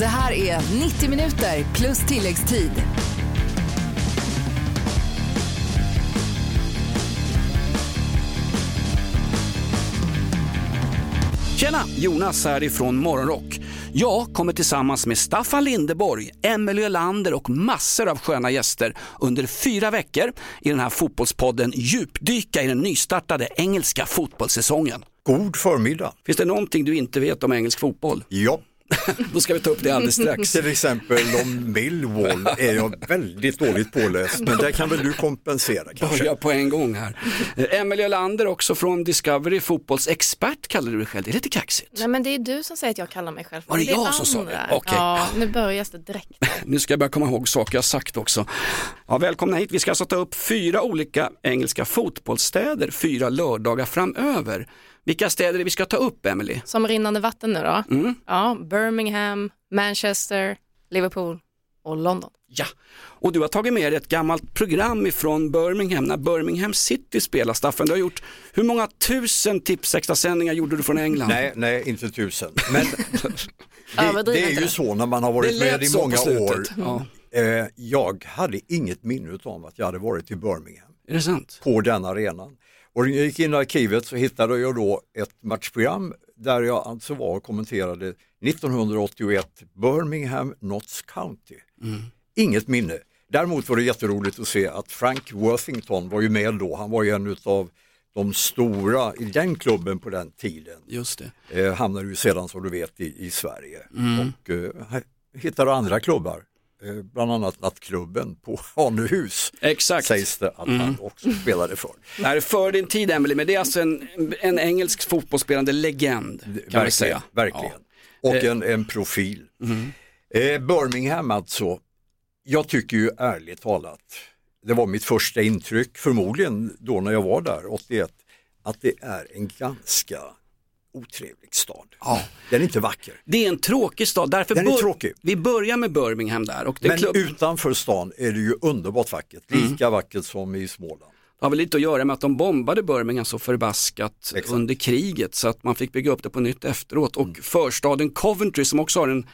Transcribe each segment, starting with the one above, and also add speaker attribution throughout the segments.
Speaker 1: Det här är 90 minuter plus tilläggstid.
Speaker 2: Tjena! Jonas här ifrån Morgonrock. Jag kommer tillsammans med Staffan Lindeborg, Emelie Ölander och massor av sköna gäster under fyra veckor i den här fotbollspodden djupdyka i den nystartade engelska fotbollssäsongen.
Speaker 3: God förmiddag.
Speaker 2: Finns det någonting du inte vet om engelsk fotboll?
Speaker 3: Ja,
Speaker 2: Då ska vi ta upp det alldeles strax.
Speaker 3: till exempel om Millwall är jag väldigt dåligt påläst, men det kan väl du kompensera kanske?
Speaker 2: Börja på en gång här. Emelie Ölander också från Discovery, fotbollsexpert kallar du dig själv. Det är lite kaxigt.
Speaker 4: Nej men det är du som säger att jag kallar mig själv
Speaker 2: Var det
Speaker 4: är
Speaker 2: jag som sa det? Okej.
Speaker 4: Ja, nu börjar det direkt.
Speaker 2: Nu ska jag börja komma ihåg saker jag sagt också. Ja, välkomna hit. Vi ska alltså ta upp fyra olika engelska fotbollsstäder fyra lördagar framöver. Vilka städer vi ska ta upp, Emily?
Speaker 4: Som rinnande vatten nu då.
Speaker 2: Mm.
Speaker 4: Ja, Birmingham, Manchester, Liverpool och London.
Speaker 2: Ja, och du har tagit med dig ett gammalt program ifrån Birmingham, när Birmingham City spelar. Staffan, du har gjort, hur många tusen Tipsextra-sändningar gjorde du från England?
Speaker 3: Nej, nej, inte tusen. Men det, det är ju så när man har varit med i många år.
Speaker 2: Ja,
Speaker 3: Eh, jag hade inget minne om att jag hade varit i Birmingham
Speaker 2: är det sant?
Speaker 3: på den arenan. Och när jag gick in i arkivet så hittade jag då ett matchprogram där jag alltså var och kommenterade 1981 Birmingham Notts County. Inget minne. Däremot var det jätteroligt att se att Frank Worthington var ju med då. Han var ju en av de stora i den klubben på den tiden.
Speaker 2: Just det.
Speaker 3: Eh, hamnade ju sedan som du vet i, i Sverige och eh, hittade andra klubbar. Eh, bland annat nattklubben på Hanehus
Speaker 2: Exakt.
Speaker 3: sägs det att han också spelade för.
Speaker 2: Det här är för din tid Emily, men det är alltså en, en engelsk fotbollsspelande legend kan
Speaker 3: verkligen,
Speaker 2: säga.
Speaker 3: verkligen.
Speaker 2: Ja.
Speaker 3: Och
Speaker 2: Eh.
Speaker 3: en, en profil. Eh, Birmingham alltså, jag tycker ju ärligt talat, det var mitt första intryck, förmodligen då när jag var där 81, att det är en ganska otrevlig stad.
Speaker 2: Ja.
Speaker 3: Den är inte vacker.
Speaker 2: Det är en tråkig stad, därför
Speaker 3: Den är tråkig.
Speaker 2: vi börjar med Birmingham där. Och
Speaker 3: Men
Speaker 2: klubb...
Speaker 3: utanför stan är det ju underbart vackert, lika vackert som i Småland.
Speaker 2: Det har väl lite att göra med att de bombade Birmingham så förbaskat
Speaker 3: Exakt.
Speaker 2: under kriget så att man fick bygga upp det på nytt efteråt. Och
Speaker 3: Mm.
Speaker 2: förstaden Coventry som också har en,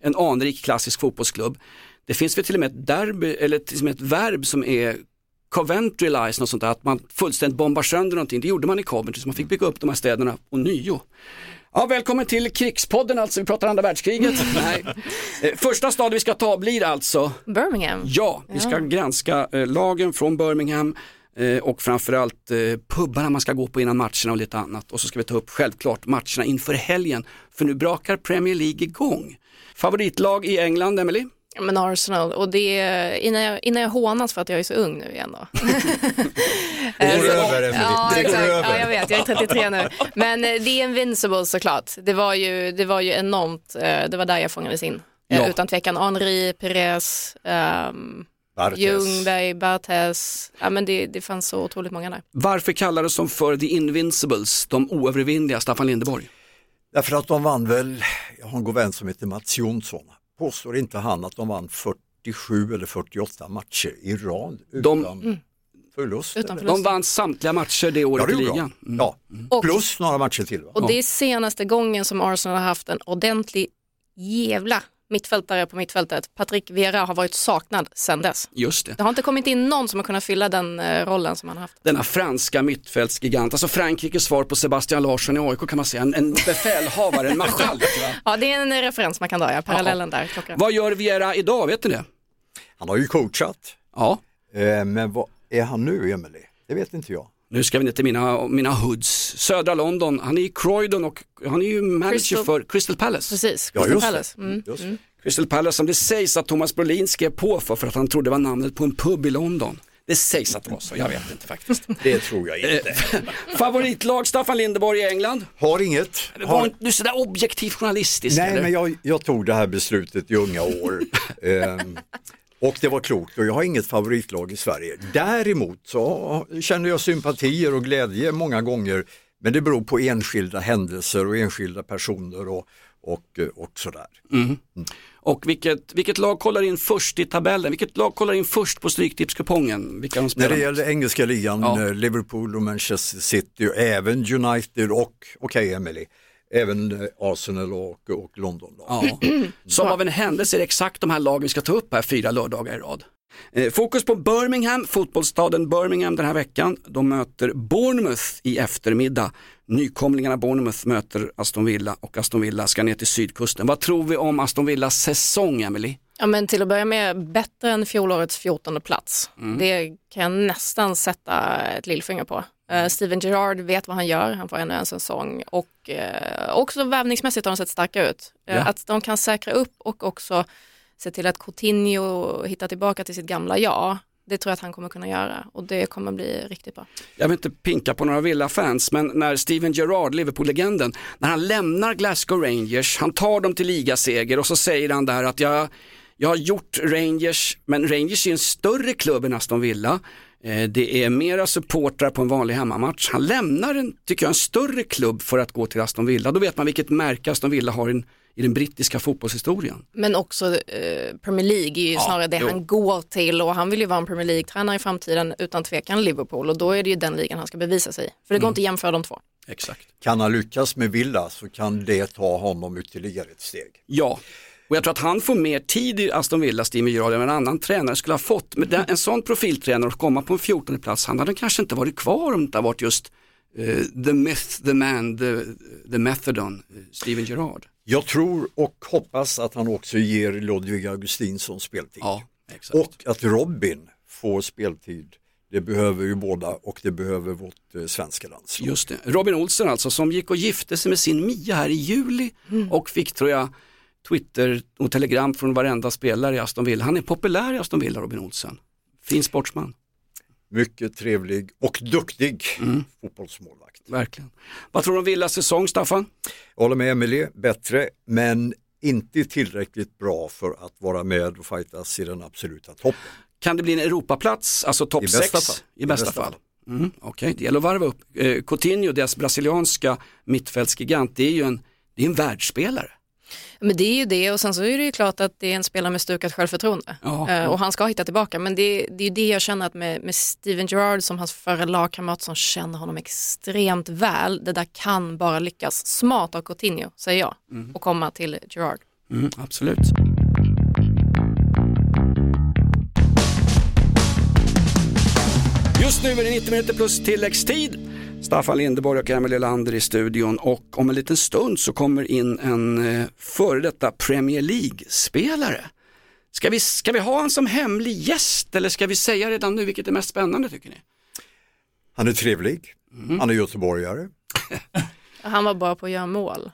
Speaker 2: en anrik klassisk fotbollsklubb. Det finns väl till och med ett, derby, eller till och med ett verb som är Coventrylize, något sånt där, att man fullständigt bombar sönder någonting. Det gjorde man i Coventry så man fick bygga upp de här städerna ånyo. Ja, välkommen till krigspodden alltså, vi pratar andra världskriget. Nej. Eh, Första staden vi ska ta blir alltså
Speaker 4: Birmingham.
Speaker 2: Ja, vi ska granska eh, lagen från Birmingham eh, och framförallt eh, pubbarna man ska gå på innan matcherna och lite annat. Och så ska vi ta upp självklart matcherna inför helgen, för nu brakar Premier League igång. Favoritlag i England, Emily?
Speaker 4: Men Arsenal, och det innan jag, innan jag hånas för att jag är så ung nu igen då.
Speaker 3: Det går över, Emelie.
Speaker 4: Ja,
Speaker 3: det går över.
Speaker 4: ja, jag vet, jag är 33 nu. Men eh, det är Invincible såklart. Det var ju, det var ju enormt, eh, det var där jag fångades in. Eh,
Speaker 2: Ja.
Speaker 4: Utan tvekan, Henri, Perez, um,
Speaker 3: Bartes.
Speaker 4: Ljungberg, Barthez. Ja, men det, det fanns så otroligt många där.
Speaker 2: Varför kallades de för The Invincibles, de oövervinnliga, Staffan Lindeborg?
Speaker 3: Därför att de vann väl, jag har en god vän som heter Mats Jonsson, påstår inte han att de vann 47 eller 48 matcher i rad
Speaker 2: De-
Speaker 3: utan förlust?
Speaker 4: Utan förlust.
Speaker 2: De vann samtliga matcher det
Speaker 3: Ja,
Speaker 2: året
Speaker 3: det
Speaker 2: i ligan. Mm.
Speaker 3: Ja.
Speaker 4: Och-
Speaker 3: Plus några matcher till. Va?
Speaker 4: Och det är senaste gången som Arsenal har haft en ordentlig jävla mittfältare på mittfältet. Patrick Vieira har varit saknad sedan dess.
Speaker 2: Just det.
Speaker 4: Det har inte kommit in någon som har kunnat fylla den eh, rollen som han har haft.
Speaker 2: denna franska mittfältsgigant, alltså Frankrikes svar på Sebastian Larsson i AIK kan man säga, en, en befälhavare, en marskalk.
Speaker 4: Ja, det är en eh, referens man kan dra, ja. parallellen där. Klockren.
Speaker 2: Vad gör Viera idag, vet ni det?
Speaker 3: Han har ju coachat,
Speaker 2: Ja,
Speaker 3: eh, men vad är han nu Emelie? Det vet inte jag.
Speaker 2: Nu ska vi ner till mina, mina hoods. Södra London, han är i Croydon och han är ju manager
Speaker 4: Crystal-
Speaker 2: för Crystal Palace.
Speaker 4: Precis,
Speaker 3: Ja,
Speaker 4: Crystal
Speaker 3: just
Speaker 4: Palace.
Speaker 3: det.
Speaker 4: Mm.
Speaker 3: Just det.
Speaker 2: Crystal Palace som det sägs att Thomas Brolin skrev på för, för att han trodde det var namnet på en pub i London. Det sägs att det var så, jag vet inte faktiskt.
Speaker 3: Det tror jag inte.
Speaker 2: Favoritlag Staffan Lindeborg i England?
Speaker 3: Har inget. Har...
Speaker 2: var Du är sådär objektiv journalistisk
Speaker 3: Nej,
Speaker 2: eller?
Speaker 3: men jag, jag tog det här beslutet i unga år. Ehm, och det var klokt och jag har inget favoritlag i Sverige. Däremot så känner jag sympatier och glädje många gånger. Men det beror på enskilda händelser och enskilda personer och, och, och sådär.
Speaker 2: Och vilket, vilket lag kollar in först i tabellen? Vilket lag kollar in först på Stryktipskupongen? Vilka de
Speaker 3: När det gäller engelska ligan,
Speaker 2: Ja.
Speaker 3: eh, Liverpool och Manchester City även United och, okej Emily, även eh, Arsenal och, och London.
Speaker 2: Ja. Som av en händelse är det exakt de här lagen vi ska ta upp här fyra lördagar i rad. Eh, fokus på Birmingham, fotbollsstaden Birmingham den här veckan. De möter Bournemouth i eftermiddag. Nykomlingarna Bournemouth möter Aston Villa och Aston Villa ska ner till sydkusten. Vad tror vi om Aston Villas säsong, Emily?
Speaker 4: Ja, men till att börja med bättre än fjolårets 14 plats.
Speaker 2: Mm.
Speaker 4: Det kan jag nästan sätta ett lillfinger på. Uh, Steven Gerrard vet vad han gör, han får ännu en säsong och uh, också värvningsmässigt har de sett starka ut. Uh,
Speaker 2: Ja.
Speaker 4: Att de kan säkra upp och också se till att Coutinho hittar tillbaka till sitt gamla jag. Det tror jag att han kommer kunna göra och det kommer bli riktigt bra.
Speaker 2: Jag vill inte pinka på några Villa-fans, men när Steven Gerrard, Liverpool-legenden, när han lämnar Glasgow Rangers, han tar dem till ligaseger och så säger han där att jag, jag har gjort Rangers, men Rangers är en större klubb än Aston Villa. Eh, Det är mera supportrar på en vanlig hemmamatch. Han lämnar en, tycker jag, en större klubb för att gå till Aston Villa. Då vet man vilket märke Aston Villa har i, i den brittiska fotbollshistorien.
Speaker 4: Men också eh, Premier League är ju
Speaker 2: Ja,
Speaker 4: snarare det
Speaker 2: jo.
Speaker 4: han går till och han vill ju vara en Premier League-tränare i framtiden utan tvekan Liverpool och då är det ju den ligan han ska bevisa sig. För det går inte att jämföra de två.
Speaker 2: Exakt.
Speaker 3: Kan han lyckas med Villa så kan det ta honom ytterligare ett steg.
Speaker 2: Ja, och jag tror att han får mer tid i Aston Villa, Steven Gerrard, än en annan tränare skulle ha fått. Men den, en sån profiltränare att komma på en 14 plats, han hade kanske inte varit kvar om det inte hade varit just eh, the myth, the man, the, the methodon, eh, Steven Gerrard.
Speaker 3: Jag tror och hoppas att han också ger Ludvig Augustinsson speltid.
Speaker 2: Ja, exakt.
Speaker 3: Och att Robin får speltid. Det behöver ju båda och det behöver vårt eh, svenska landslag.
Speaker 2: Just det. Robin Olsen alltså som gick och gifte sig med sin Mia här i juli och fick tror jag Twitter och telegram från varenda spelare i Aston Villa. Han är populär i Aston Villa, Robin Olsen. Fin sportsman,
Speaker 3: Mycket trevlig och duktig
Speaker 2: Mm.
Speaker 3: fotbollsmålvakt.
Speaker 2: verkligen. Vad tror du om Villas säsong, Staffan?
Speaker 3: Jag håller med Emelie, bättre men inte tillräckligt bra för att vara med och fightas i den absoluta toppen.
Speaker 2: Kan det bli en Europaplats, alltså topp
Speaker 3: I bästa
Speaker 2: 6?
Speaker 3: fall.
Speaker 2: I bästa, fall. Mm, Okej, det gäller att varva upp. Eh, Coutinho, deras brasilianska mittfältsgigant, det är ju en, det är en världsspelare.
Speaker 4: Men det är ju det och sen så är det ju klart att det är en spelare med stukat självförtroende
Speaker 2: Ja,
Speaker 4: Eh, och han ska hitta tillbaka men det, det är ju det jag känner att med, med Steven Gerrard som hans förra lagkamrat som känner honom extremt väl, det där kan bara lyckas. Smart av Coutinho säger jag och komma till Gerrard.
Speaker 2: Mm, absolut. Just nu är det 90 minuter plus tilläggstid. Staffan Lindeborg och Emelie Lander i studion och om en liten stund så kommer in en eh, före detta Premier League-spelare. Ska vi, ska vi ha han som hemlig gäst eller ska vi säga redan nu vilket är mest spännande tycker ni?
Speaker 3: Han är trevlig,
Speaker 2: Mm.
Speaker 3: han är göteborgare.
Speaker 4: Han var bara på att göra mål.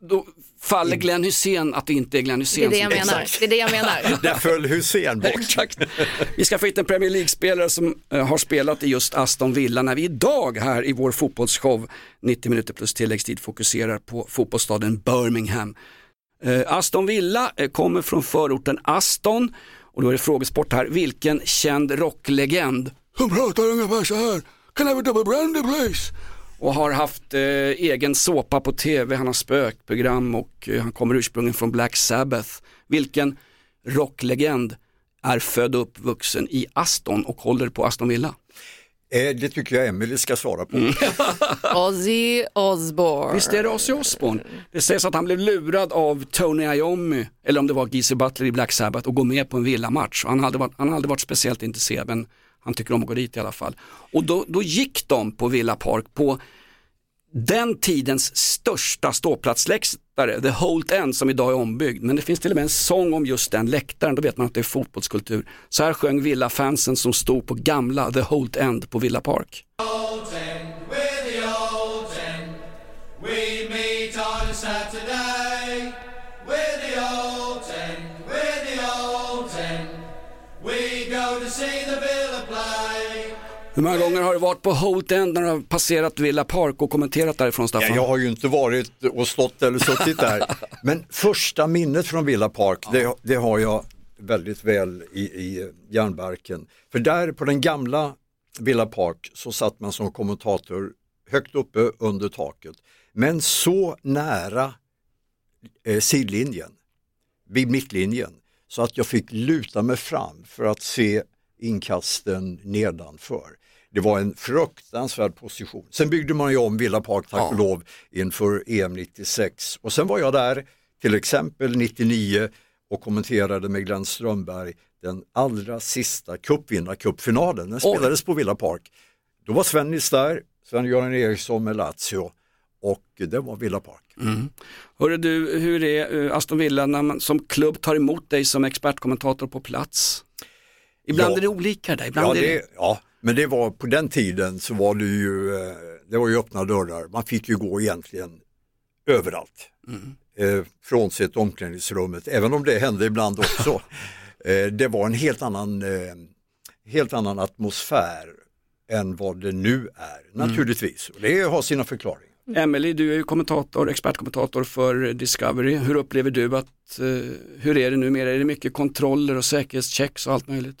Speaker 2: Då faller Glenn Hussein att det inte är Glenn
Speaker 4: Det
Speaker 2: Hussein
Speaker 4: är det jag menar.
Speaker 3: Exakt.
Speaker 4: Det är det jag menar.
Speaker 3: Där föll Hussein bort.
Speaker 2: Exakt. Vi ska få hit en Premier League-spelare som eh, har spelat i just Aston Villa när vi idag här i vår fotbollsshow 90 minuter plus tilläggstid fokuserar på fotbollsstaden Birmingham. Eh, Aston Villa eh, kommer från förorten Aston och då är det frågesport här. Vilken känd rocklegend som pratar ungefär så här? Can I have a double brandy please? Och har haft eh, egen såpa på tv, han har spökprogram och eh, han kommer ursprungligen från Black Sabbath. Vilken rocklegend är född och uppvuxen i Aston och håller på Aston Villa?
Speaker 3: Eh, Det tycker jag Emelie ska svara på.
Speaker 2: Mm.
Speaker 4: Ozzy Osbourne.
Speaker 2: Visst är det Ozzy Osbourne? Det sägs att han blev lurad av Tony Iommi, eller om det var Geezer Butler i Black Sabbath, och gå med på en villamatch. Han har aldrig varit, han aldrig varit speciellt intresserad, men han tycker om att gå dit i alla fall. Och då, då gick de på Villa Park på den tidens största ståplatsläktare, The Holt End som idag är ombyggd. Men det finns till och med en sång om just den läktaren, då vet man att det är fotbollskultur. Så här sjöng Villa-fansen som stod på gamla The Holt End på Villa Park.
Speaker 5: We're
Speaker 2: Hur många gånger har du varit på Holt End när du har passerat Villa Park och kommenterat därifrån Staffan?
Speaker 3: Ja, jag har ju inte varit och stått eller suttit där. Men första minnet från Villa Park, det, det har jag väldigt väl i, i järnbarken. För där på den gamla Villa Park så satt man som kommentator högt uppe under taket. Men så nära eh, sidlinjen, vid mittlinjen, så att jag fick luta mig fram för att se inkasten nedanför. Det var en fruktansvärd position. Sen byggde man ju om Villa Park, tack och lov, inför EM 96. Och sen var jag där till exempel 99 och kommenterade med Glenn Strömberg den allra sista cupvinnarcupfinalen. Den
Speaker 2: Oj.
Speaker 3: spelades på Villa Park. Då var Svennis där, Sven-Göran Eriksson med Lazio och det var Villa Park.
Speaker 2: Hörru du, hur är eh, Aston Villa när man som klubb tar emot dig som expertkommentator på plats? Ibland
Speaker 3: Ja.
Speaker 2: är det olika där, ibland
Speaker 3: Ja,
Speaker 2: är det...
Speaker 3: ja, men det var på den tiden så var det ju, eh, det var ju öppna dörrar. Man fick ju gå egentligen överallt. Eh, frånsett omklädningsrummet, även om det hände ibland också. eh, det var en helt annan, eh, helt annan atmosfär än vad det nu är, naturligtvis. Och det har sina förklaringar.
Speaker 2: Emily, du är ju kommentator, expertkommentator för Discovery. Hur upplever du att, eh, hur är det numera? Är det mycket kontroller och säkerhetschecks och allt möjligt?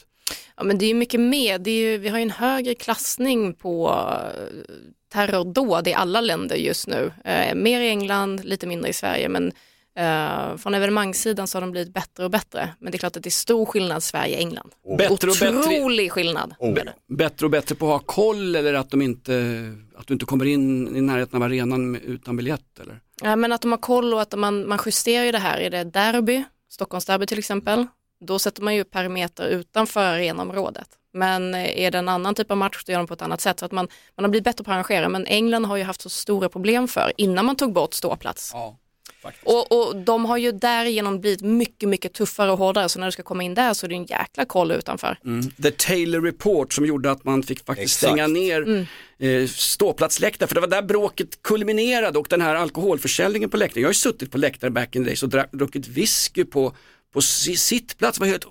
Speaker 4: Ja, men det är ju mycket mer. Det är ju, vi har ju en högre klassning på eh, terrordåd i alla länder just nu. Eh, mer i England, lite mindre i Sverige, men eh, från evenemangssidan så har de blivit bättre och bättre. Men det är klart att det är stor skillnad Sverige-England.
Speaker 2: Bättre och bättre.
Speaker 4: Otrolig skillnad.
Speaker 3: Oh.
Speaker 2: Bättre och bättre på att ha koll eller att, de inte, att du inte kommer in i närheten av arenan utan biljett? Eller?
Speaker 4: Ja, men att de har koll och att man, man justerar ju det här. Är det derby, Stockholmsderby till exempel, då sätter man ju perimeter utanför arenaområdet. Men eh, är det en annan typ av match så gör de på ett annat sätt. Så att man, man har blivit bättre på att arrangera. Men England har ju haft så stora problem för innan man tog bort ståplats.
Speaker 2: Ja, faktiskt.
Speaker 4: Och, och de har ju därigenom blivit mycket, mycket tuffare och hårdare. Så när du ska komma in där så är det en jäkla koll utanför.
Speaker 2: Mm. The Taylor Report som gjorde att man fick faktiskt
Speaker 3: Exakt.
Speaker 2: stänga ner eh, ståplatsläktare för det var där bråket kulminerade och den här alkoholförsäljningen på läktaren. Jag har ju suttit på läktare back in the days och druckit whisky på, på si- sittplats. Det var helt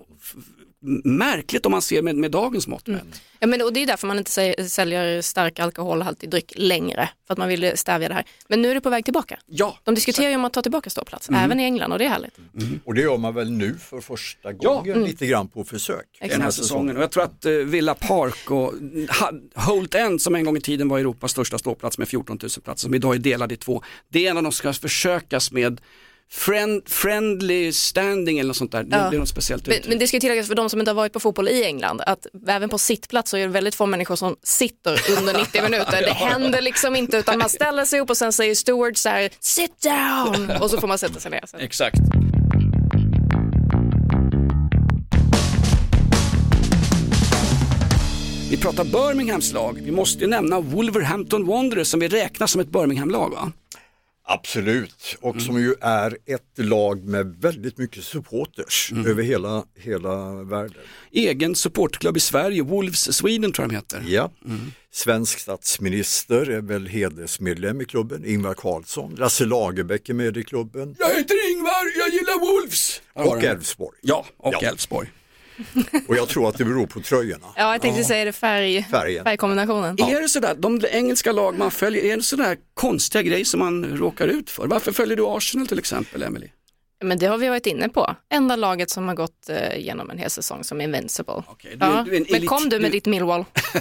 Speaker 2: märkligt om man ser med, med dagens mått. mätt.
Speaker 4: Ja, men, och det är därför man inte sä- säljer stark alkoholhaltig dryck längre. För att man vill stävja det här. Men nu är det på väg tillbaka.
Speaker 2: Ja,
Speaker 4: De diskuterar ju om att ta tillbaka ståplats, även i England och det är härligt.
Speaker 3: Och det gör man väl nu för första gången lite grann på försök.
Speaker 2: den här säsongen. Och jag tror att eh, Villa Park och ha, Holt End som en gång i tiden var Europas största ståplats med 14 000 platser som idag är delad i två. Det är en av de som ska försökas med friend, friendly standing eller något sånt där. Det,
Speaker 4: Ja.
Speaker 2: det är något speciellt
Speaker 4: Men, men det ska tilläggas för de som inte har varit på fotboll i England att även på sittplats så är det väldigt få människor som sitter under 90 minuter. Det händer liksom inte utan man ställer sig upp och sen säger Stewart så här sit down och så får man sätta sig ner. sen.
Speaker 2: Exakt. Vi pratar Birminghams lag. Vi måste ju nämna Wolverhampton Wanderers som vi räknar som ett Birmingham-lag va?
Speaker 3: Absolut, och som ju är ett lag med väldigt mycket supporters över hela, hela världen.
Speaker 2: Egen supportklubb i Sverige, Wolves Sweden tror jag de heter.
Speaker 3: Ja. Svensk statsminister är väl hedersmedlem i klubben, Ingvar Carlsson. Lasse Lagerbäck är med i klubben.
Speaker 2: Jag heter Ingvar, jag gillar Wolves!
Speaker 3: Och Elfsborg.
Speaker 2: Ja, och
Speaker 3: Ja. Och jag tror att det beror på tröjorna.
Speaker 4: Ja, jag tänkte säga det färg,
Speaker 3: Färgen.
Speaker 4: färgkombinationen.
Speaker 2: Är det sådär, de engelska lag man följer, är det sådär konstiga grejer som man råkar ut för? Varför följer du Arsenal till exempel, Emily?
Speaker 4: Men det har vi varit inne på. Enda laget som har gått eh, igenom en hel säsong som invincible.
Speaker 2: Okej, du är-
Speaker 4: ja.
Speaker 2: du är en
Speaker 4: Men
Speaker 2: elit-
Speaker 4: kom du med
Speaker 2: du-
Speaker 4: ditt Millwall. ja.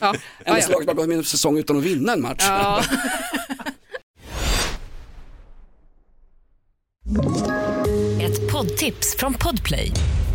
Speaker 4: Ja,
Speaker 2: Endast
Speaker 4: ja.
Speaker 2: lag som har gått med en säsong utan att vinna en match.
Speaker 4: Ja.
Speaker 6: Ett poddtips från Podplay.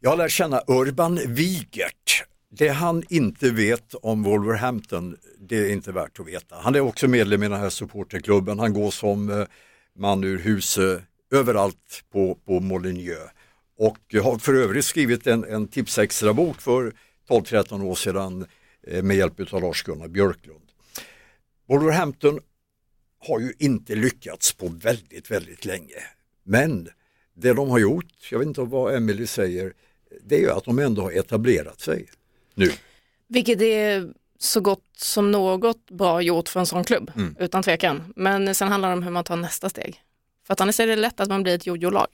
Speaker 3: Jag lär känna Urban Wigert. Det han inte vet om Wolverhampton, det är inte värt att veta. Han är också medlem i den här supporterklubben. Han går som eh, man ur huset eh, överallt på, på Molineux. Och har för övrigt skrivit en, en tipsextra bok för 12-13 år sedan eh, med hjälp av Lars-Gunnar Björklund. Wolverhampton har ju inte lyckats på väldigt, väldigt länge. Men det de har gjort, jag vet inte vad Emily säger, det är ju att de ändå har etablerat sig nu.
Speaker 4: Vilket är så gott som något bra gjort för en sån klubb,
Speaker 2: Mm.
Speaker 4: utan tvekan. Men sen handlar det om hur man tar nästa steg. För att annars är det lätt att man blir ett jojo-lag.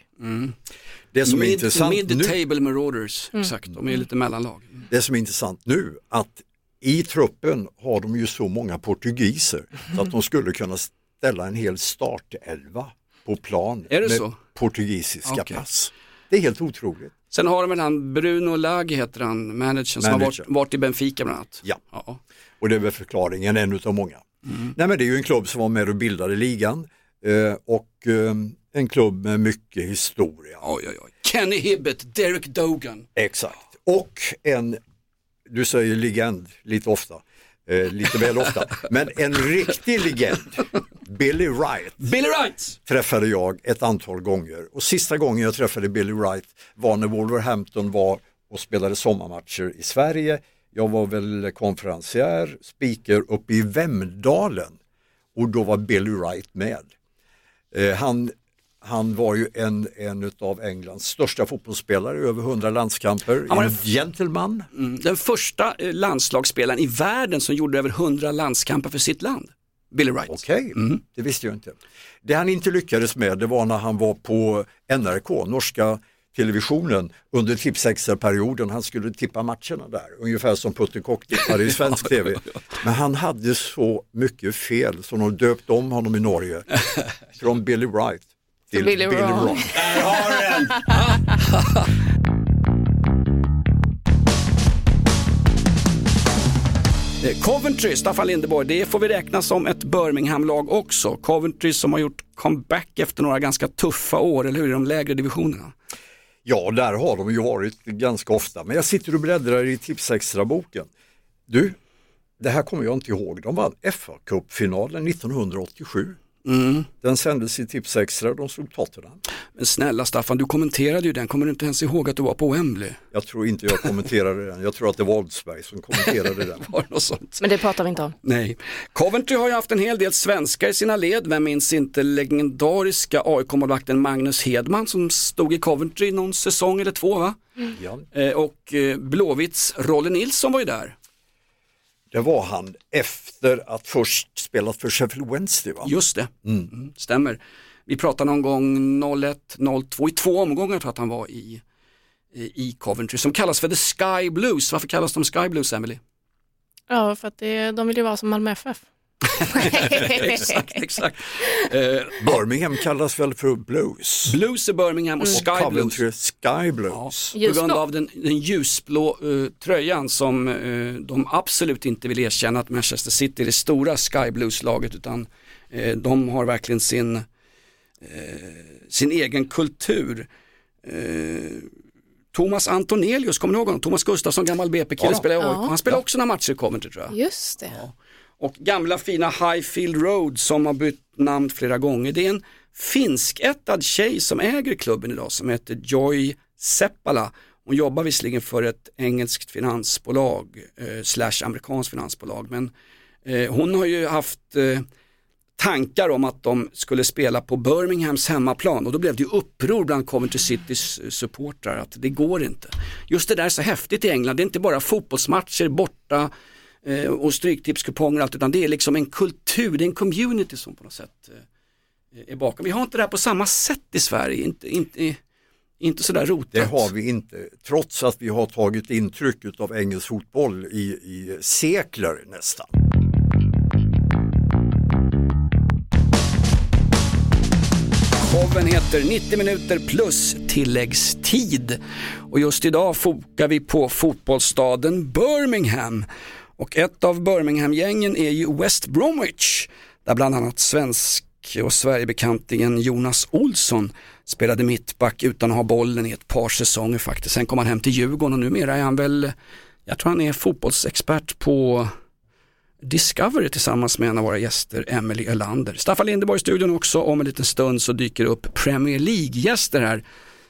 Speaker 3: Det som är
Speaker 2: Mid,
Speaker 3: intressant nu,
Speaker 2: mid-table marauders, exakt, de är lite mellanlag.
Speaker 3: det som är intressant nu, att i truppen har de ju så många portugiser så att de skulle kunna ställa en hel startelva på plan
Speaker 2: Är det
Speaker 3: med
Speaker 2: så?
Speaker 3: portugisiska
Speaker 2: Okej.
Speaker 3: pass. Det är helt otroligt.
Speaker 2: Sen har de väl han Bruno Lage heter han, managern som har varit, varit i Benfica bland annat.
Speaker 3: Ja.
Speaker 2: Ja.
Speaker 3: Och det är väl förklaringen, en utav många. Nej men det är ju en klubb som var med och bildade ligan eh, och eh, en klubb med mycket historia.
Speaker 2: Oj, oj, oj. Kenny Hibbett, Derek Dogan.
Speaker 3: Exakt. Och en, du säger legend lite ofta, eh, lite väl ofta, men en riktig legend, Billy Wright
Speaker 2: Billy Wright!
Speaker 3: träffade jag ett antal gånger och sista gången jag träffade Billy Wright var när Wolverhampton var och spelade sommarmatcher i Sverige. Jag var väl konferencier, speaker uppe i Vemdalen och då var Billy Wright med. Eh, han, han var ju en, en av Englands största fotbollsspelare, över 100 landskamper,
Speaker 2: Han var
Speaker 3: en
Speaker 2: en-
Speaker 3: gentleman.
Speaker 2: Mm. Den första eh, landslagsspelaren i världen som gjorde över 100 landskamper för sitt land. Billy Wright.
Speaker 3: Okej, det visste jag inte. Det han inte lyckades med det var när han var på NRK, norska televisionen under Tipsextra-perioden. Han skulle tippa matcherna där, ungefär som Putte Kock tippade i svensk tv. Men han hade så mycket fel så de döpte om honom i Norge från Billy Wright till
Speaker 4: Billy
Speaker 3: Billy,
Speaker 4: Wrong.
Speaker 3: Wrong.
Speaker 2: Där har du den! Eh, Coventry, Staffan Lindeborg, det får vi räkna som ett Birmingham-lag också. Coventry som har gjort comeback efter några ganska tuffa år, eller hur, i de lägre divisionerna.
Speaker 3: Ja, där har de ju varit ganska ofta. Men jag sitter och bläddrar i Tipsextra-boken. Du, det här kommer jag inte ihåg. De vann FA-cupfinalen 1987. Den sändes i Tipsextra och de slog Tottenham.
Speaker 2: Men snälla Staffan, du kommenterade ju den, kommer du inte ens ihåg att du var på Wembley?
Speaker 3: Jag tror inte jag kommenterade den. Jag tror att det var Oldsberg som kommenterade den.
Speaker 2: Var något sånt?
Speaker 4: Men det pratar vi inte om.
Speaker 2: Nej. Coventry har ju haft en hel del svenskar i sina led. Vem minns inte legendariska AIK-målvakten Magnus Hedman som stod i Coventry någon säsong eller två va?
Speaker 3: Ja,
Speaker 2: Eh, och eh, Blåvitts Rolle Nilsson var ju där.
Speaker 3: Det var han efter att först spelat för Sheffield Wednesday. Va?
Speaker 2: Just det, mm. stämmer. Vi pratade någon gång 01, 02, i två omgångar tror jag att han var i, i i Coventry som kallas för The Sky Blues. Varför kallas de Sky Blues, Emily?
Speaker 4: Ja, för att det, de vill ju vara som Malmö FF.
Speaker 2: exakt, exakt. Eh,
Speaker 3: Birmingham kallas väl för Blues.
Speaker 2: blues är Birmingham och
Speaker 3: Och
Speaker 2: Sky Blues.
Speaker 3: Coventry Sky Blues.
Speaker 2: På
Speaker 4: Ljusblå.
Speaker 2: grund av den, den ljusblå eh, tröjan som eh, de absolut inte vill erkänna att Manchester City är det stora Sky Blues-laget utan eh, de har verkligen sin, sin egen kultur. Thomas Antonelius, kommer ni ihåg honom? Thomas Gustafsson, gammal BP-kille,
Speaker 3: Ja.
Speaker 2: i AIK.
Speaker 4: Ja.
Speaker 2: Han spelar också några matcher i Coventry tror jag.
Speaker 4: Just det.
Speaker 2: Och gamla fina Highfield Road som har bytt namn flera gånger. Det är en finskättad tjej som äger klubben idag som heter Joy Seppala. Hon jobbar visserligen för ett engelskt finansbolag eh, slash amerikanskt finansbolag men eh, hon har ju haft eh, tankar om att de skulle spela på Birminghams hemmaplan och då blev det ju uppror bland Coventry Citys eh, supportrar att det går inte. Just det där är så häftigt i England, det är inte bara fotbollsmatcher borta eh, och stryktipskuponger och allt utan det är liksom en kultur, det är en community som på något sätt eh, är bakom. Vi har inte det här på samma sätt i Sverige, inte, inte, inte sådär rotat.
Speaker 3: Det har vi inte, trots att vi har tagit intryck av engelsk fotboll i, i sekler nästan.
Speaker 2: Showen heter 90 minuter plus tilläggstid. Och just idag fokar vi på fotbollsstaden Birmingham. Och ett av Birmingham-gängen är ju West Bromwich. Där bland annat svensk och Sverigebekantingen Jonas Olsson spelade mittback utan att ha bollen i ett par säsonger faktiskt. Sen kom han hem till Djurgården och numera är han väl, jag tror han är fotbollsexpert på Discovery tillsammans med en av våra gäster, Emily Ölander. Staffan Lindeborg i studion också, om en liten stund så dyker det upp Premier League-gäster här.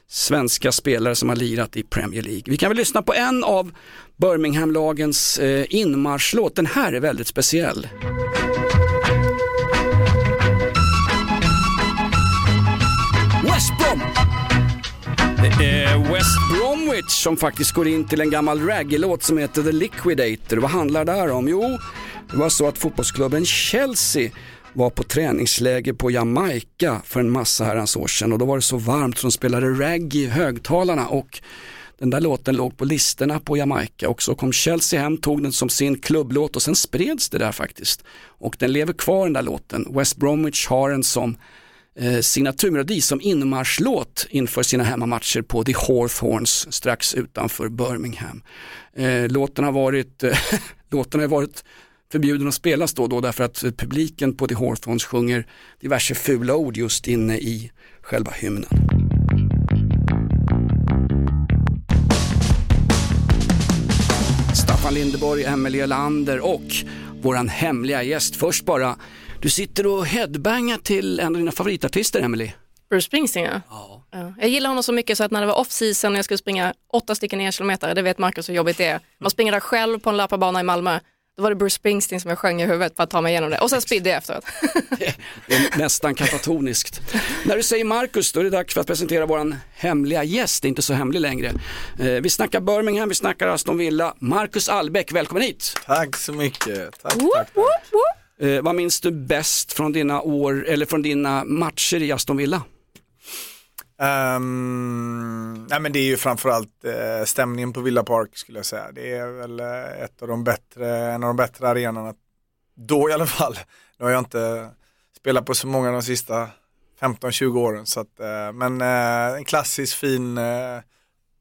Speaker 2: Svenska spelare som har lirat i Premier League. Vi kan väl lyssna på en av Birmingham-lagens eh, inmarschlåt. Den här är väldigt speciell. West Brom! Det är West Bromwich som faktiskt går in till en gammal reggae-låt som heter The Liquidator. Vad handlar det här om? Jo, det var så att fotbollsklubben Chelsea var på träningsläger på Jamaica för en massa herrans år sedan och då var det så varmt så de spelade reggae i högtalarna och Den där låten låg på listorna på Jamaica och så kom Chelsea hem, tog den som sin klubblåt och sen spreds det där faktiskt. Och den lever kvar den där låten. West Bromwich har en som eh, signaturmelodi som inmarschlåt inför sina hemmamatcher på The Hawthorns strax utanför Birmingham. Eh, låten har varit, låten har varit förbjuden att spelas då och då därför att publiken på The Hawthorns sjunger diverse fula ord just inne i själva hymnen. Staffan Lindeborg, Emelie Lander och våran hemliga gäst. Först bara, du sitter och headbangar till en av dina favoritartister Emelie.
Speaker 4: Bruce Springsteen ja. ja. Jag gillar honom så mycket så att när det var off-season och jag skulle springa åtta stycken e kilometer, det vet Marcus hur jobbigt det är. Man springer där själv på en löparbana i Malmö. Då var det Bruce Springsteen som jag sjöng i huvudet för att ta mig igenom det och sen spydde jag efteråt.
Speaker 2: Det är nästan katatoniskt. När du säger Marcus, då är det dags för att presentera vår hemliga gäst, det är inte så hemlig längre. Eh, Vi snackar Birmingham, vi snackar Aston Villa. Marcus Albeck, välkommen hit!
Speaker 7: Tack så mycket. Tack,
Speaker 4: Woop,
Speaker 7: tack, tack.
Speaker 4: woop, woop.
Speaker 2: Eh, vad minns du bäst från dina år, eller från dina matcher i Aston Villa?
Speaker 7: Um, nej men det är ju framförallt uh, stämningen på Villa Park skulle jag säga. Det är väl eh, ett av de bättre, en av de bättre arenorna. Då i alla fall. Nu har jag inte spelat på så många de sista 15-20 åren. Så att, eh, men eh, en klassisk fin eh,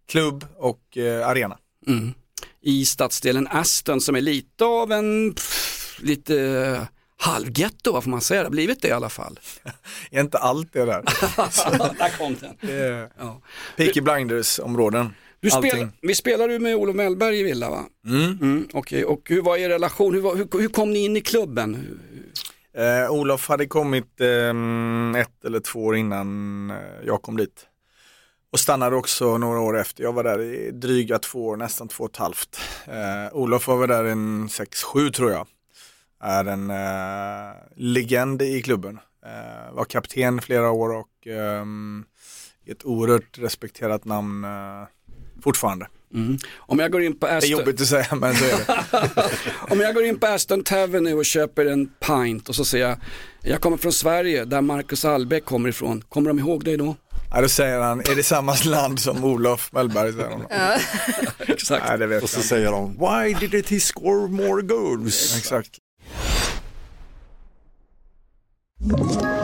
Speaker 7: klubb och eh, arena.
Speaker 2: Mm. I stadsdelen Aston som är lite av en, pff, lite halvgetto, vad får man säga, det har blivit det i alla fall.
Speaker 7: Är inte allt det där.
Speaker 2: Där kom den.
Speaker 7: Är
Speaker 2: Ja.
Speaker 7: Peaky Blinders områden.
Speaker 2: Du spel, vi spelade ju med Olof Mellberg i Villa va?
Speaker 7: Mm.
Speaker 2: Mm, Okej, och hur var er relation? Hur, var, hur, hur kom ni in i klubben?
Speaker 7: Eh, Olof hade kommit eh, ett eller två år innan eh, jag kom dit. Och stannade också några år efter. Jag var där i dryga två år, nästan två och ett halvt. Eh, Olof var väl där en sex, sju tror jag. Är en eh, legend i klubben. Eh, var kapten flera år och ehm, ett oerhört respekterat namn eh, fortfarande.
Speaker 2: Mm. Om jag går in på
Speaker 7: Det är
Speaker 2: Aston,
Speaker 7: jobbigt att säga men så är det.
Speaker 2: om jag går in på Aston Tavern nu och köper en pint och så säger jag, jag kommer från Sverige där Marcus Albeck kommer ifrån. Kommer de ihåg dig då?
Speaker 7: Ja, då säger han, är det samma land som Olof Mellberg? Säger han.
Speaker 2: Exakt.
Speaker 7: Nej, det vet
Speaker 3: Och så
Speaker 7: jag inte.
Speaker 3: säger de, why did he score more goals?
Speaker 7: Exakt.
Speaker 6: Oh.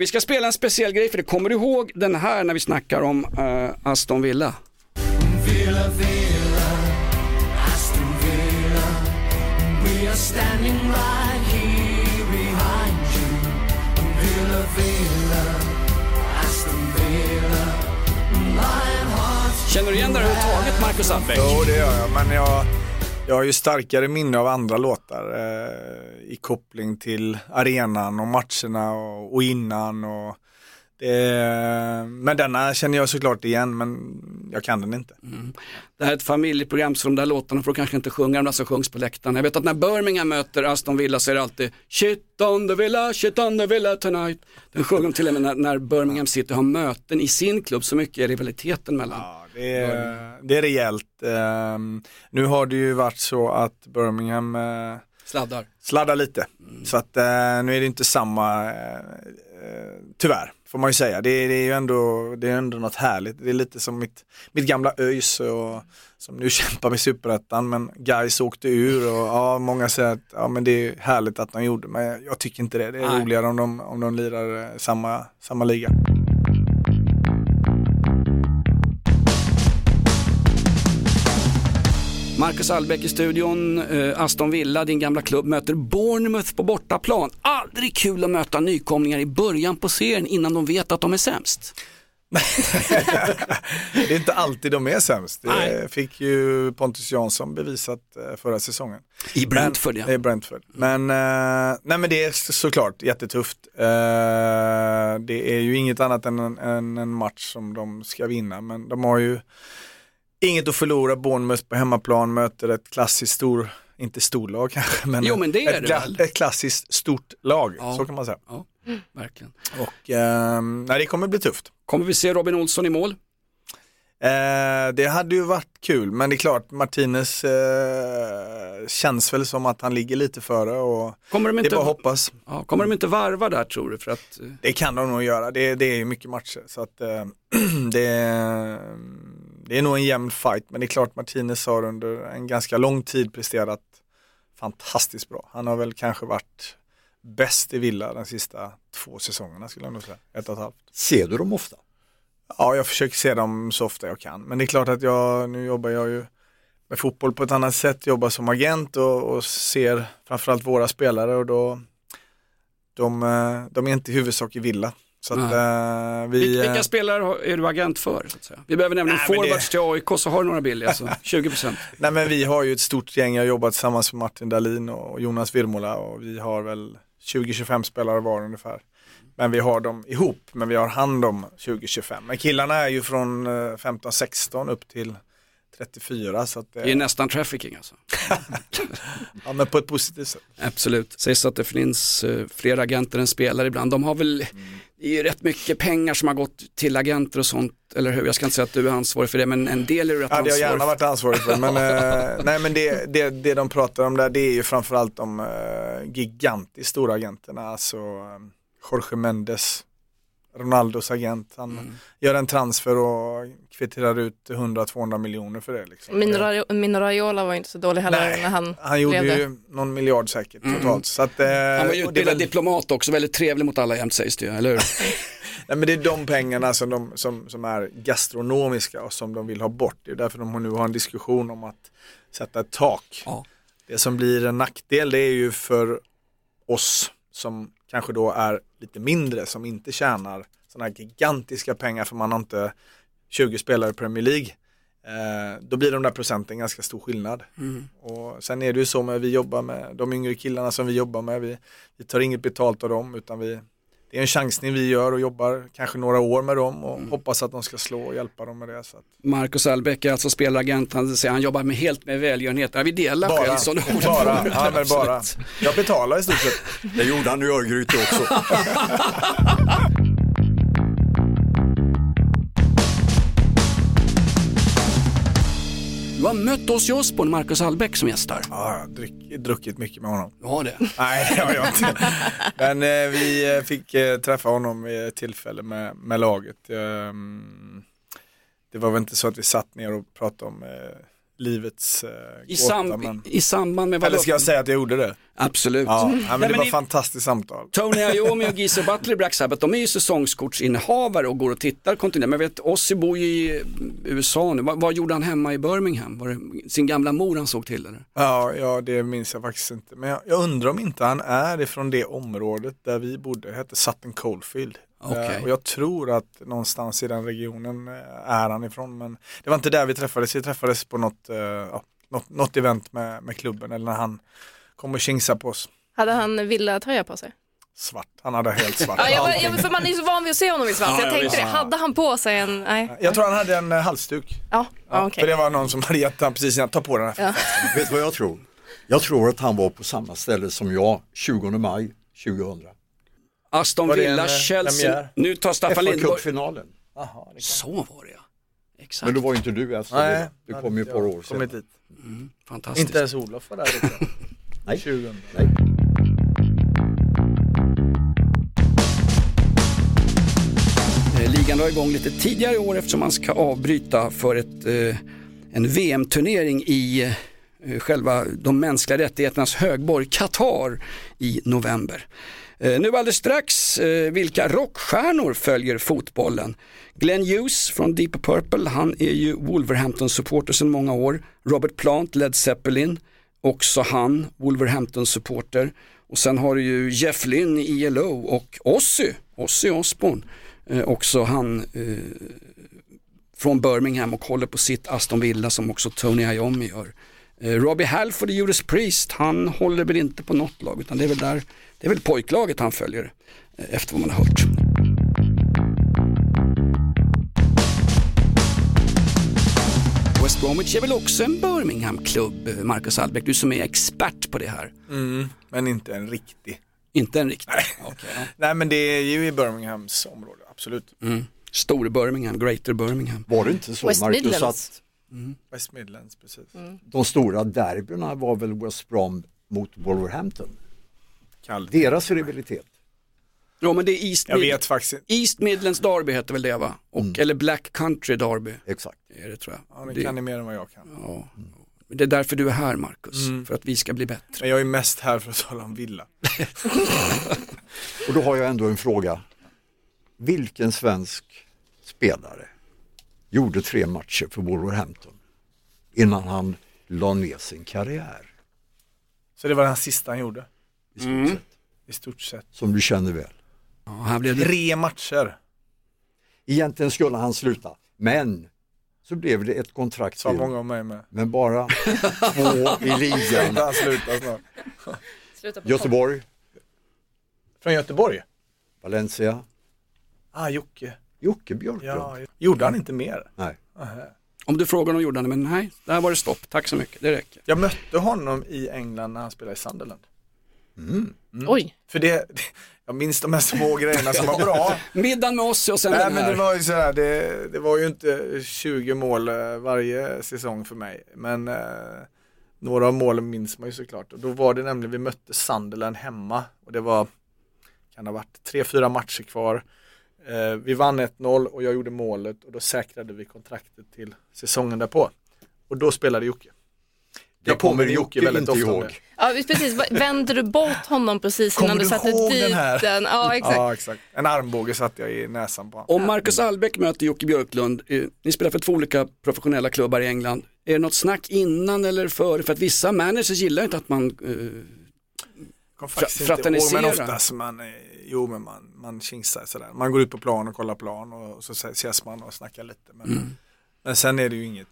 Speaker 2: Vi ska spela en speciell grej för det kommer du ihåg den här när vi snackar om uh, Aston Villa?
Speaker 5: Villa, Villa, Aston Villa. We are standing right here behind you. Villa, Villa, Aston Villa. Lionhearts.
Speaker 2: Känner du igen det överhuvudtaget Marcus Albeck?
Speaker 7: Jo det gör jag, men jag, jag har ju starkare minne av andra låtar eh, i koppling till arenan och matcherna och, och innan. Och det, men denna känner jag såklart igen, men jag kan den inte.
Speaker 2: Det här är ett familjeprogram så de där låtarna får kanske inte sjunga de som sjungs på läktaren. Jag vet att när Birmingham möter Aston Villa så är det alltid Shit on the Villa, shit on the Villa tonight. Den sjunger de till och med när, när Birmingham City har möten i sin klubb, så mycket är rivaliteten mellan.
Speaker 7: Ja, det, är, det är rejält. Ehm, nu har det ju varit så att Birmingham eh,
Speaker 2: Sladdar.
Speaker 7: sladdar lite. Så att eh, nu är det inte samma, eh, tyvärr får man ju säga. Det, det är ju ändå, det är ändå något härligt. Det är lite som mitt, mitt gamla ÖIS och, som nu kämpar med superettan men Gais åkte ur och ja, många säger att ja, men det är härligt att de gjorde men jag, tycker inte det. Det är
Speaker 2: Nej.
Speaker 7: roligare om de, om de lirar samma, samma liga.
Speaker 2: Marcus Albeck i studion, eh, Aston Villa, din gamla klubb, möter Bournemouth på bortaplan. Aldrig kul att möta nykomlingar i början på serien innan de vet att de är sämst.
Speaker 7: Det är inte alltid de är sämst.
Speaker 2: Nej.
Speaker 7: Det fick ju Pontus Jansson bevisat eh, förra säsongen.
Speaker 2: I Brentford ja.
Speaker 7: Det är Brentford. Men, eh, nej men det är så- såklart jättetufft. Eh, det är ju inget annat än en, en match som de ska vinna. Men de har ju inget att förlora, Bournemouth på hemmaplan möter ett klassiskt stor, inte storlag kanske, men,
Speaker 2: Jo, men det är
Speaker 7: ett,
Speaker 2: det väl?
Speaker 7: ett klassiskt stort lag,
Speaker 2: Ja.
Speaker 7: så kan man säga.
Speaker 2: Ja, verkligen.
Speaker 7: Och ehm, nej, det kommer bli tufft.
Speaker 2: Kommer vi se Robin Olsson i mål?
Speaker 7: Eh, det hade ju varit kul, men det är klart Martinez eh, känns väl som att han ligger lite före och
Speaker 2: Kommer de
Speaker 7: det är
Speaker 2: inte,
Speaker 7: bara att hoppas.
Speaker 2: ja, kommer de inte varva där tror du? För att, eh,
Speaker 7: Det kan de nog göra, det, det är ju mycket matcher. Så att, eh, det, det är nog en jämn fight, men det är klart Martinez har under en ganska lång tid presterat fantastiskt bra. Han har väl kanske varit bäst i Villa de sista två säsongerna skulle jag nog säga. Ett och ett halvt.
Speaker 3: Ser du dem ofta?
Speaker 7: Ja, jag försöker se dem så ofta jag kan. Men det är klart att jag, nu jobbar jag ju med fotboll på ett annat sätt, jobbar som agent och, och ser framförallt våra spelare och då de, eh, de är inte i huvudsak i Villa. Så att, eh, vi,
Speaker 2: Vil-
Speaker 7: eh,
Speaker 2: Vilka spelare är du agent för? Så att säga? Vi behöver nämligen
Speaker 7: men det-
Speaker 2: forwards till AIK så har du några billiga, så 20%.
Speaker 7: Nej men vi har ju ett stort gäng, jag har jobbat tillsammans med Martin Dahlin och Jonas Virmola och vi har väl 20-25 spelare var ungefär. Men vi har dem ihop, men vi har hand om 20-25. Men killarna är ju från eh, 15-16 upp till 34 så att, eh,
Speaker 2: Det är nästan trafficking alltså.
Speaker 7: ja, men på ett positivt sätt.
Speaker 2: Absolut. Sägs att det finns eh, fler agenter än spelare ibland. De har väl, det är ju rätt mycket pengar som har gått till agenter och sånt, eller hur? Jag ska inte säga att du är ansvarig för det, men en del är du rätt
Speaker 7: Ja, det har jag
Speaker 2: ansvarig
Speaker 7: gärna
Speaker 2: för.
Speaker 7: varit ansvarig för. Men, eh, nej, men det, det, det de pratar om där, det är ju framförallt de eh, gigantiskt stora agenterna. Alltså eh, Jorge Mendes, Ronaldos agent. Han
Speaker 2: Mm.
Speaker 7: gör en transfer och kvitterar ut 100-200 miljoner för det. Liksom.
Speaker 4: Min, min Raiola var inte så dålig heller
Speaker 7: Nej,
Speaker 4: när han,
Speaker 7: Han gjorde
Speaker 4: blev det.
Speaker 7: ju någon miljard säkert
Speaker 2: Mm.
Speaker 7: totalt. Så att, eh,
Speaker 2: Han var ju utbildad
Speaker 7: väl-
Speaker 2: diplomat också, väldigt trevlig mot alla jämt sägs det ju, eller hur?
Speaker 7: Nej, men det är de pengarna som, de, som, som är gastronomiska och som de vill ha bort. Det är därför de nu har en diskussion om att sätta ett tak.
Speaker 2: Ja.
Speaker 7: Det som blir en nackdel det är ju för oss som kanske då är lite mindre, som inte tjänar sådana här gigantiska pengar för man har inte 20 spelare i Premier League. Eh, då blir de där procenten ganska stor skillnad.
Speaker 2: Mm.
Speaker 7: Och sen är det ju så med vi jobbar med de yngre killarna som vi jobbar med. Vi, vi tar inget betalt av dem utan vi, det är en chansning vi gör och jobbar kanske några år med dem och
Speaker 2: Mm.
Speaker 7: hoppas att de ska slå och hjälpa dem med det. Så att,
Speaker 2: Marcus Albeck är alltså spelaragent, han säger han jobbar med helt med välgörenhet. Ja, vi delar
Speaker 7: bara,
Speaker 2: själv sådana ord.
Speaker 7: bara, ja, men bara. Jag betalar i stort sett.
Speaker 3: Det gjorde han i Örgryte också.
Speaker 2: mött Ozzy Osbourne, Marcus Albeck som gästar.
Speaker 7: Ja, jag har dryck, druckit mycket med honom.
Speaker 2: Ja det.
Speaker 7: Nej, det har jag inte. Men eh, vi eh, fick eh, träffa honom vid ett tillfälle med, med laget. Ehm, det var väl inte så att vi satt ner och pratade om eh, livets eh,
Speaker 2: I,
Speaker 7: gåta.
Speaker 2: sam,
Speaker 7: men...
Speaker 2: i, I samband med vad
Speaker 7: Eller ska jag säga att jag gjorde det?
Speaker 2: Absolut.
Speaker 7: Ja, ja, men
Speaker 2: Nej,
Speaker 7: det
Speaker 2: men
Speaker 7: var ett fantastiskt samtal.
Speaker 2: Tony Iommi och Geezer Butler i Black Sabbath, de är ju säsongskortsinnehavare och går och tittar kontinuerligt. Men jag vet, Ozzy bor ju i USA nu. Vad, vad gjorde han hemma i Birmingham? Var det sin gamla mor han såg till eller?
Speaker 7: Ja, ja, det minns jag faktiskt inte. Men jag, jag undrar om inte han är ifrån det området där vi bodde, det hette Sutton Coldfield.
Speaker 2: Okej.
Speaker 7: Eh, och jag tror att någonstans i den regionen eh, är han ifrån. Men det var inte där vi träffades, vi träffades på något, eh, ja, något, något event med, med klubben eller när han kom och kingsade på oss.
Speaker 4: Hade han villa-tröja på sig?
Speaker 7: Svart, han hade helt svart.
Speaker 4: Ja, jag, var- för man är så van vid att se honom i svart,
Speaker 7: Ja,
Speaker 4: jag
Speaker 7: ja,
Speaker 4: tänkte det. Hade han på sig en, nej.
Speaker 7: jag tror han hade en halsduk.
Speaker 4: Ja, ja, okej.
Speaker 7: För det var någon som hade gett han precis innan, ta på den här.
Speaker 4: Ja.
Speaker 3: Vet du vad jag tror? Jag tror att han var på samma ställe som jag 20 maj 2000.
Speaker 2: Aston Villa,
Speaker 3: eh,
Speaker 2: Chelsea. Nu tar Staffan
Speaker 3: FA
Speaker 2: Lindborg.
Speaker 3: Cup-finalen.
Speaker 2: Så var det ja. Exakt.
Speaker 3: Men då var ju inte du alltså,
Speaker 7: Nej,
Speaker 3: du
Speaker 7: hade
Speaker 3: kom ju ett par år
Speaker 7: kommit
Speaker 3: sedan.
Speaker 7: dit.
Speaker 2: Mm, fantastiskt.
Speaker 7: Inte ens Olof var där.
Speaker 3: Nej.
Speaker 7: 20.
Speaker 3: Nej.
Speaker 2: Eh, Ligan drar igång lite tidigare i år eftersom man ska avbryta för ett, eh, en VM-turnering i eh, själva de mänskliga rättigheternas högborg Qatar i november. Eh, nu alldeles strax, eh, vilka rockstjärnor följer fotbollen? Glenn Hughes från Deep Purple, han är ju Wolverhampton-supporter sedan många år. Robert Plant, Led Zeppelin, också han Wolverhampton-supporter. Och sen har du ju Jeff Lynne i ILO och Ozzy, Ozzy Osbourne, eh, också han eh, från Birmingham och håller på sitt Aston Villa som också Tony Iommi gör. Robbie Halford i Judas Priest, han håller väl inte på något lag utan det är väl där, det är väl pojklaget han följer eh, efter vad man har hört. West Bromwich är väl också en Birmingham-klubb, eh, Marcus Albeck, du som är expert på det här.
Speaker 7: Mm, men inte en riktig.
Speaker 2: Inte en riktig?
Speaker 7: Nej.
Speaker 2: Ja.
Speaker 7: Nej men det är ju i Birminghams område, absolut.
Speaker 2: mm. Stor Birmingham, Greater Birmingham.
Speaker 3: Var det inte så
Speaker 4: West
Speaker 3: Marcus
Speaker 4: Midlands.
Speaker 3: att
Speaker 7: West Midlands, precis.
Speaker 3: de stora derbyna var väl West Brom mot Wolverhampton?
Speaker 7: Kallt.
Speaker 3: Deras rivalitet.
Speaker 2: Ja men det är East,
Speaker 7: Jag
Speaker 2: Mid-
Speaker 7: vet faktiskt.
Speaker 2: East Midlands Derby heter väl det va? Och, Eller Black Country Derby
Speaker 3: Exakt.
Speaker 2: är det tror jag.
Speaker 7: Ja, ni
Speaker 2: det,
Speaker 7: kan ni mer än vad jag kan.
Speaker 2: ja. det är därför du är här Marcus,
Speaker 7: Mm.
Speaker 2: för att vi ska bli bättre.
Speaker 7: Men jag är mest här för att tala om villa.
Speaker 3: Och då har jag ändå en fråga. Vilken svensk spelare gjorde tre matcher för Wolverhampton innan han la ner sin karriär?
Speaker 7: Så det var den sista han gjorde,
Speaker 3: I stort sett,
Speaker 7: i stort sett.
Speaker 3: som du känner väl.
Speaker 2: Ja, här blev det
Speaker 7: Tre matcher,
Speaker 3: Egentligen skulle han sluta, men så blev det ett kontrakt
Speaker 7: sa
Speaker 3: till,
Speaker 7: många om mig med.
Speaker 3: men bara två i ligan.
Speaker 7: han sluta snart?
Speaker 4: Sluta på
Speaker 3: Göteborg,
Speaker 7: Från Göteborg?
Speaker 3: Valencia,
Speaker 7: Ah, Jocke.
Speaker 3: Jocke Björklund.
Speaker 7: Ja, gjorde han inte mer?
Speaker 3: Nej.
Speaker 7: Aha.
Speaker 2: Om du frågar om Jordan, men nej, där var det stopp. Tack så mycket, det räcker.
Speaker 7: Jag mötte honom i England när han spelade i Sunderland.
Speaker 3: Mm.
Speaker 4: Oj,
Speaker 7: För det, jag minns de här små grejerna som var bra.
Speaker 2: Middagen med oss och sen
Speaker 7: Nej
Speaker 2: den
Speaker 7: men
Speaker 2: här.
Speaker 7: det var ju sådär, det, det var ju inte 20 mål eh, varje säsong för mig. Men eh, några av målen minns man ju såklart. Och då var det nämligen, vi mötte Sunderland hemma. Och det var, kan det ha varit, tre, fyra matcher kvar. Eh, vi vann 1-0 och jag gjorde målet och då säkrade vi kontraktet till säsongen därpå. Och då spelade Jocke.
Speaker 3: Det
Speaker 7: Jag
Speaker 3: kommer Jocke
Speaker 7: väldigt
Speaker 3: inte
Speaker 7: ofta
Speaker 3: ihåg.
Speaker 7: det.
Speaker 4: ja, precis. Vände du bort honom precis
Speaker 7: Kommer
Speaker 4: innan du
Speaker 7: du
Speaker 4: satte dit
Speaker 7: den här?
Speaker 4: den? Ja, exakt.
Speaker 7: Ja exakt. En armbåge satte jag i näsan på honom.
Speaker 2: Om Marcus Albeck möter Jocke Björklund, eh, ni spelar för två olika professionella klubbar i England. Är det något snack innan eller före? För att vissa managers gillar inte att man eh,
Speaker 7: Kom faktiskt
Speaker 2: Fra-
Speaker 7: inte ihåg, men
Speaker 2: fraternisera.
Speaker 7: oftast man, eh, jo men man, man kingsar sådär. Man går ut på plan och kollar plan och så ses man och snackar lite. Men,
Speaker 2: Mm.
Speaker 7: men sen är det ju inget.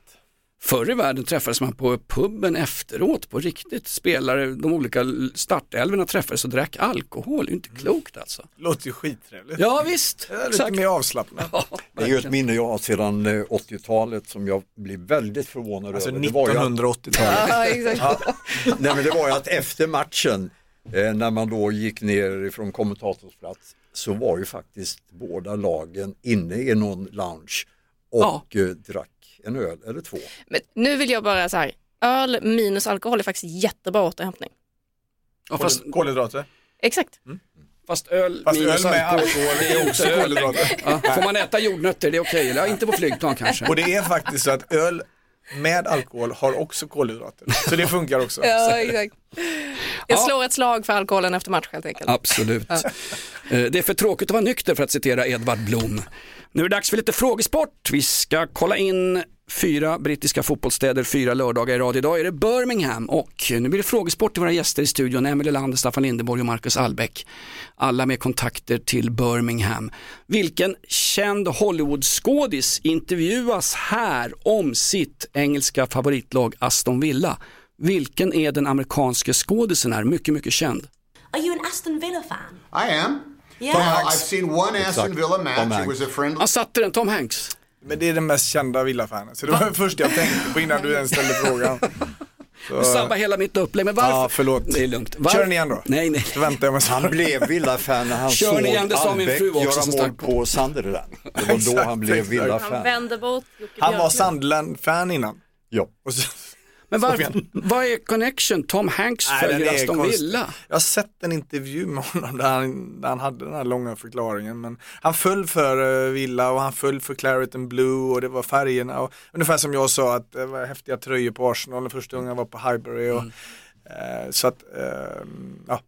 Speaker 2: Förr i världen träffades man på puben efteråt på riktigt. Spelare, de olika startelverna träffades och drack alkohol. Det är ju inte klokt alltså.
Speaker 7: Låter ju skittrevligt.
Speaker 2: Ja visst,
Speaker 7: Det är lite
Speaker 2: exakt.
Speaker 7: mer avslappnat.
Speaker 2: Ja,
Speaker 3: Det är ju ett minne jag har sedan eh, 80-talet som jag blir väldigt förvånad
Speaker 7: Alltså
Speaker 3: över. Det var ju att-
Speaker 7: 1980-talet.
Speaker 4: Ja, exakt.
Speaker 3: Nej men det var ju att efter matchen eh, när man då gick ner ifrån kommentatorsplats så var ju faktiskt båda lagen inne i någon lounge och eh, drack en öl eller två.
Speaker 4: Men nu vill jag bara så här, öl minus alkohol är faktiskt jättebra återhämtning.
Speaker 2: Ja, fast,
Speaker 7: Kolhydrater.
Speaker 4: Exakt.
Speaker 2: fast öl
Speaker 7: Fast
Speaker 2: minus
Speaker 7: öl med
Speaker 2: alkohol.
Speaker 7: är också kolhydrater.
Speaker 2: Ja, får man äta jordnötter, det är okej. Eller ja, inte på flygplan kanske.
Speaker 7: Och det är faktiskt så att öl med alkohol har också kolhydrater. Så det funkar också.
Speaker 4: Ja, exakt. Jag
Speaker 2: Ja.
Speaker 4: slår ett slag för alkoholen efter match helt enkelt.
Speaker 2: Absolut. Eh, Det är för tråkigt att vara nykter för att citera Edvard Blom. Nu är det dags för lite frågesport. Vi ska kolla in fyra brittiska fotbollsstäder fyra lördagar i rad. Idag är det Birmingham och nu blir det frågesport till våra gäster i studion. Emelie Lander, Staffan Lindeborg och Marcus Albeck. Alla med kontakter till Birmingham. Vilken känd Hollywoodskådis intervjuas här om sitt engelska favoritlag Aston Villa? Vilken är den amerikanske skådisen här? Mycket, mycket känd.
Speaker 8: Are you an Aston Villa fan?
Speaker 9: I am.
Speaker 8: Yeah.
Speaker 9: Uh, I've seen one Aston Villa match. It
Speaker 3: Hanks.
Speaker 9: was a friendly.
Speaker 2: Han satte den, Tom Hanks.
Speaker 7: Men det är den mest kända villafanen. Så det var det första jag tänkte på innan du ens ställde frågan. Så,
Speaker 2: Du sabbar hela mitt upplägg, men varför?
Speaker 7: Ja, förlåt.
Speaker 2: Det är lugnt.
Speaker 7: Kör den igen då.
Speaker 2: Nej, nej.
Speaker 7: Så väntar jag med
Speaker 3: Han blev Villa-fan när han
Speaker 2: Kör
Speaker 3: såg
Speaker 2: ni igen, det sa min fru också
Speaker 3: göra mål
Speaker 2: på.
Speaker 3: Sunderland. Det var då han blev.
Speaker 4: Han
Speaker 3: Villa-fan.
Speaker 4: Jocke
Speaker 7: Han var. Sunderland-fan innan.
Speaker 3: Ja.
Speaker 2: Men varför, vad är connection? Tom Hanks
Speaker 7: Nej,
Speaker 2: följer Aston. Villa.
Speaker 7: Jag har sett en intervju med honom där han, där han hade den här långa förklaringen. Men han föll för eh, Villa och han föll för Claret and Blue och det var färgerna. Och, ungefär som jag sa att det var häftiga tröjor på Arsenal den första gången jag var på Highbury. Och, eh, så att, eh, ja.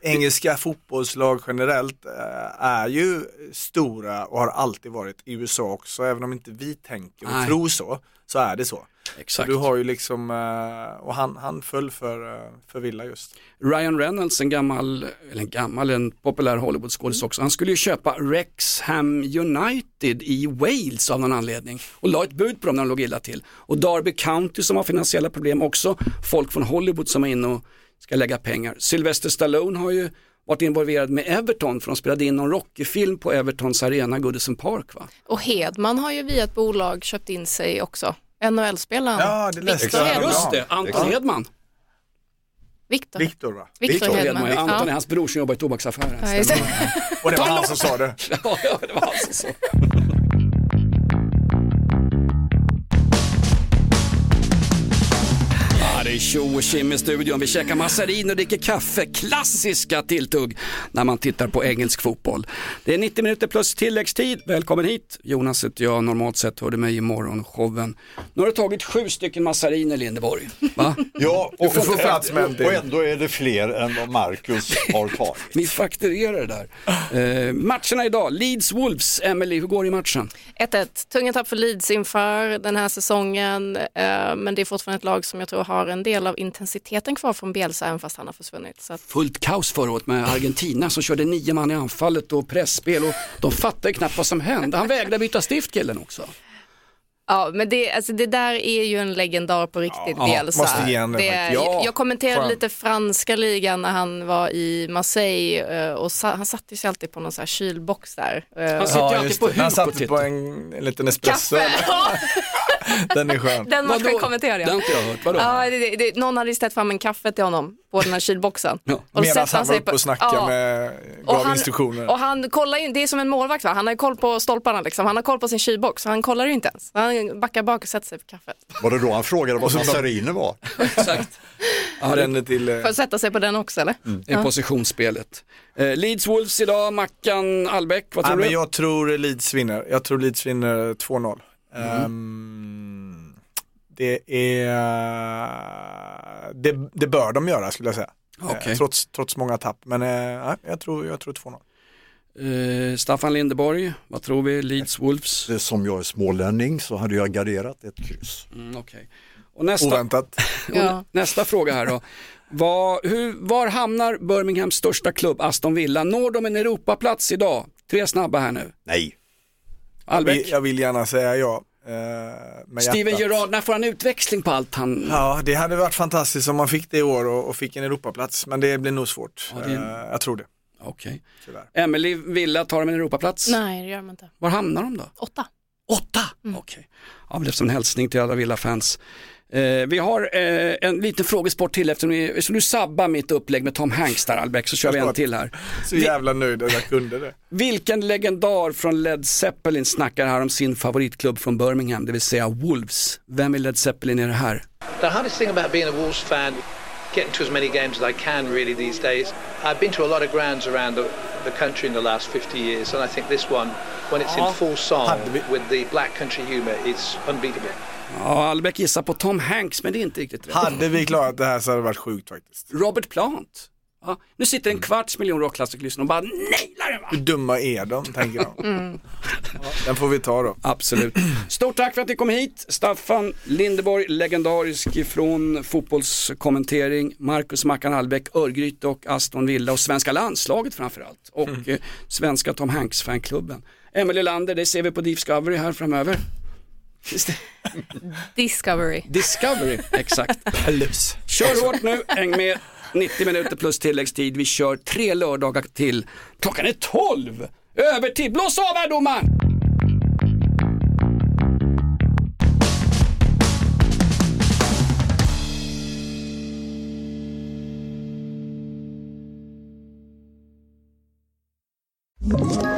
Speaker 7: Engelska fotbollslag generellt eh, är ju stora och har alltid varit i USA också. Även om inte vi tänker och
Speaker 2: Nej.
Speaker 7: tror så, så är det så.
Speaker 2: Exakt.
Speaker 7: Du har ju liksom, eh, och han, han föll för, eh, för Villa just.
Speaker 2: Ryan Reynolds, en gammal, eller en gammal, en populär Hollywoodskådis också. Han skulle ju köpa Wrexham United i Wales av någon anledning och la ett bud på dem när de låg illa till. Och Derby County som har finansiella problem också. Folk från Hollywood som är inne och ska lägga pengar. Sylvester Stallone har ju varit involverad med Everton för de spelade in någon Rocky-film på Evertons arena, Goodison Park va?
Speaker 4: Och Hedman har ju via ett bolag köpt in sig också NHL-spelaren
Speaker 7: Ja, det läste
Speaker 4: Victor
Speaker 7: jag.
Speaker 4: Hedman.
Speaker 2: Just det, Anton
Speaker 3: Exakt.
Speaker 2: Hedman.
Speaker 4: Victor.
Speaker 7: Viktor va?
Speaker 4: Victor Hedman.
Speaker 2: Hedman. Anton är
Speaker 4: Ja.
Speaker 2: hans bror som jobbar i tobaksaffären.
Speaker 4: Ja.
Speaker 7: Och det var han som sa det.
Speaker 2: Ja, ja, det var han som sa. Det tjo och tjim i studion. Vi käkar massarin och dricker kaffe. Klassiska tilltugg när man tittar på engelsk fotboll. Det är 90 minuter plus tilläggstid. Välkommen hit. Jonas heter jag. Normalt sett hör du mig i morgonshowen. Nu har du tagit sju stycken massariner Lindeborg. Va?
Speaker 3: Ja,
Speaker 7: Du får plats med en
Speaker 3: och, och ändå är det fler än vad Marcus har tagit.
Speaker 2: Vi fakturerar det där. Eh, matcherna idag. Leeds Wolves. Emily, hur går det i matchen?
Speaker 4: 1-1. Tunga tapp för Leeds inför den här säsongen, eh, men det är fortfarande ett lag som jag tror har en del av intensiteten kvar från Bielsa, även fast han har försvunnit. Så att,
Speaker 2: fullt kaos förra året med Argentina som körde nio man i anfallet och pressspel och de fattade knappt vad som hände. Han vägrade byta stift killen också.
Speaker 4: ja, men det, alltså, det där är ju en legendar på riktigt,
Speaker 2: Ja,
Speaker 4: Bielsa.
Speaker 7: måste ge han det.
Speaker 2: Ja,
Speaker 4: jag kommenterade
Speaker 7: skön.
Speaker 4: lite franska ligan när han var i Marseille eh, och sa, han satte sig alltid på någon så här kylbox där. Eh,
Speaker 2: Han sitter ju alltid på
Speaker 7: det. Han
Speaker 2: huk
Speaker 7: satte
Speaker 2: tittar.
Speaker 7: på en, en liten espresso.
Speaker 4: Kaffe!
Speaker 7: Den är skön.
Speaker 4: den matchen
Speaker 2: Vadå?
Speaker 4: kommenterade
Speaker 2: Det har
Speaker 4: jag.
Speaker 2: inte jag hört. Vadå?
Speaker 4: Ja, det, det, det, någon hade ställt fram en kaffe till honom på den här kylboxen.
Speaker 2: Ja.
Speaker 4: Och
Speaker 7: Medan
Speaker 4: sätter
Speaker 7: han var uppe
Speaker 4: på-
Speaker 7: och snackade
Speaker 4: Ja.
Speaker 7: med,
Speaker 4: Och
Speaker 7: gav
Speaker 4: han,
Speaker 7: instruktioner.
Speaker 4: och han kollar in, det är som en målvakt va? han har ju koll på stolparna liksom. han har koll på sin kylbox, han kollar ju inte ens. Han backar bak och sätter sig på kaffet.
Speaker 3: Var det då han frågade vad massariner var?
Speaker 2: Exakt. Ja,
Speaker 7: Bränner till... eh,
Speaker 4: Får jag sätta sig på den också eller?
Speaker 2: är positionsspelet. Eh, Leeds Wolves idag, Mackan Albeck, vad
Speaker 7: Ja,
Speaker 2: tror
Speaker 7: men
Speaker 2: du?
Speaker 7: jag tror Leeds vinner. Jag tror Leeds vinner 2-0.
Speaker 2: Mm.
Speaker 7: Ehm, det är... Det, det bör de göra skulle jag säga. Eh, trots, trots många tapp. Men ja, jag tror, jag tror 2-0.
Speaker 2: Eh, Staffan Lindeborg, vad tror vi? Leeds Wolves?
Speaker 3: Som jag är smålänning så hade jag garderat ett kryss.
Speaker 2: Mm, okej. Och nästa,
Speaker 7: Oväntat.
Speaker 2: och nästa fråga här då. Var, hur, var hamnar Birminghams största klubb Aston Villa? Når de en Europaplats idag? Tre snabba här nu.
Speaker 3: Nej,
Speaker 2: Albeck?
Speaker 7: Jag vill gärna säga ja. eh, med
Speaker 2: Steven. Gerrard, när får han utväxling på allt han...
Speaker 7: Ja, det hade varit fantastiskt om man fick det i år och, och fick en Europaplats. Men det blir nog svårt.
Speaker 2: Ja, det-
Speaker 7: Eh, jag tror det.
Speaker 2: Okej.
Speaker 7: Tyvärr.
Speaker 2: Emily Villa, tar de en Europaplats?
Speaker 4: Nej det gör de inte.
Speaker 2: Var hamnar de då?
Speaker 4: Åtta.
Speaker 2: Åtta? Okej. Ja, det blev som en hälsning till alla Villa-fans. Eh, vi har eh, en liten frågesport till eftersom, vi, eftersom du sabbar mitt upplägg med Tom Hanks där Albeck så kör vi en till här.
Speaker 7: Så jävla nöjd att jag kunde det.
Speaker 2: Vilken legendar från Led Zeppelin snackar här om sin favoritklubb från Birmingham, det vill säga Wolves. Vem i Led Zeppelin är det här?
Speaker 10: The hardest thing about being a Wolves fan, getting to as many games as I can really these days. I've been to a lot of grounds around the, the country in the last 50 years, and I think this one, when it's in full song with the black country humour, it's unbeatable.
Speaker 2: Ja, Albeck gissar på Tom Hanks, men det är inte riktigt rätt.
Speaker 7: Hade vi klarat det här så hade det varit sjukt faktiskt.
Speaker 2: Robert Plant. Ja, nu sitter en kvarts miljon rockklassikerlyssnare och bara nailar den va?
Speaker 7: Hur dumma är de, tänker de. Ja, den får vi ta då.
Speaker 2: Absolut. Stort tack för att ni kom hit. Staffan Lindeborg, legendarisk från fotbollskommentering. Marcus Mackan Albeck, Örgryte och Aston Villa och svenska landslaget framförallt. Och
Speaker 7: Mm.
Speaker 2: eh, svenska Tom Hanks-fanklubben. Emelie Lander, det ser vi på Discovery här framöver.
Speaker 4: Discovery.
Speaker 2: Discovery, exakt. Kör hårt nu, häng med. 90 minuter plus tilläggstid. Vi kör tre lördagar till. Klockan är 12! Övertid. Blås av här domaren!
Speaker 6: Ett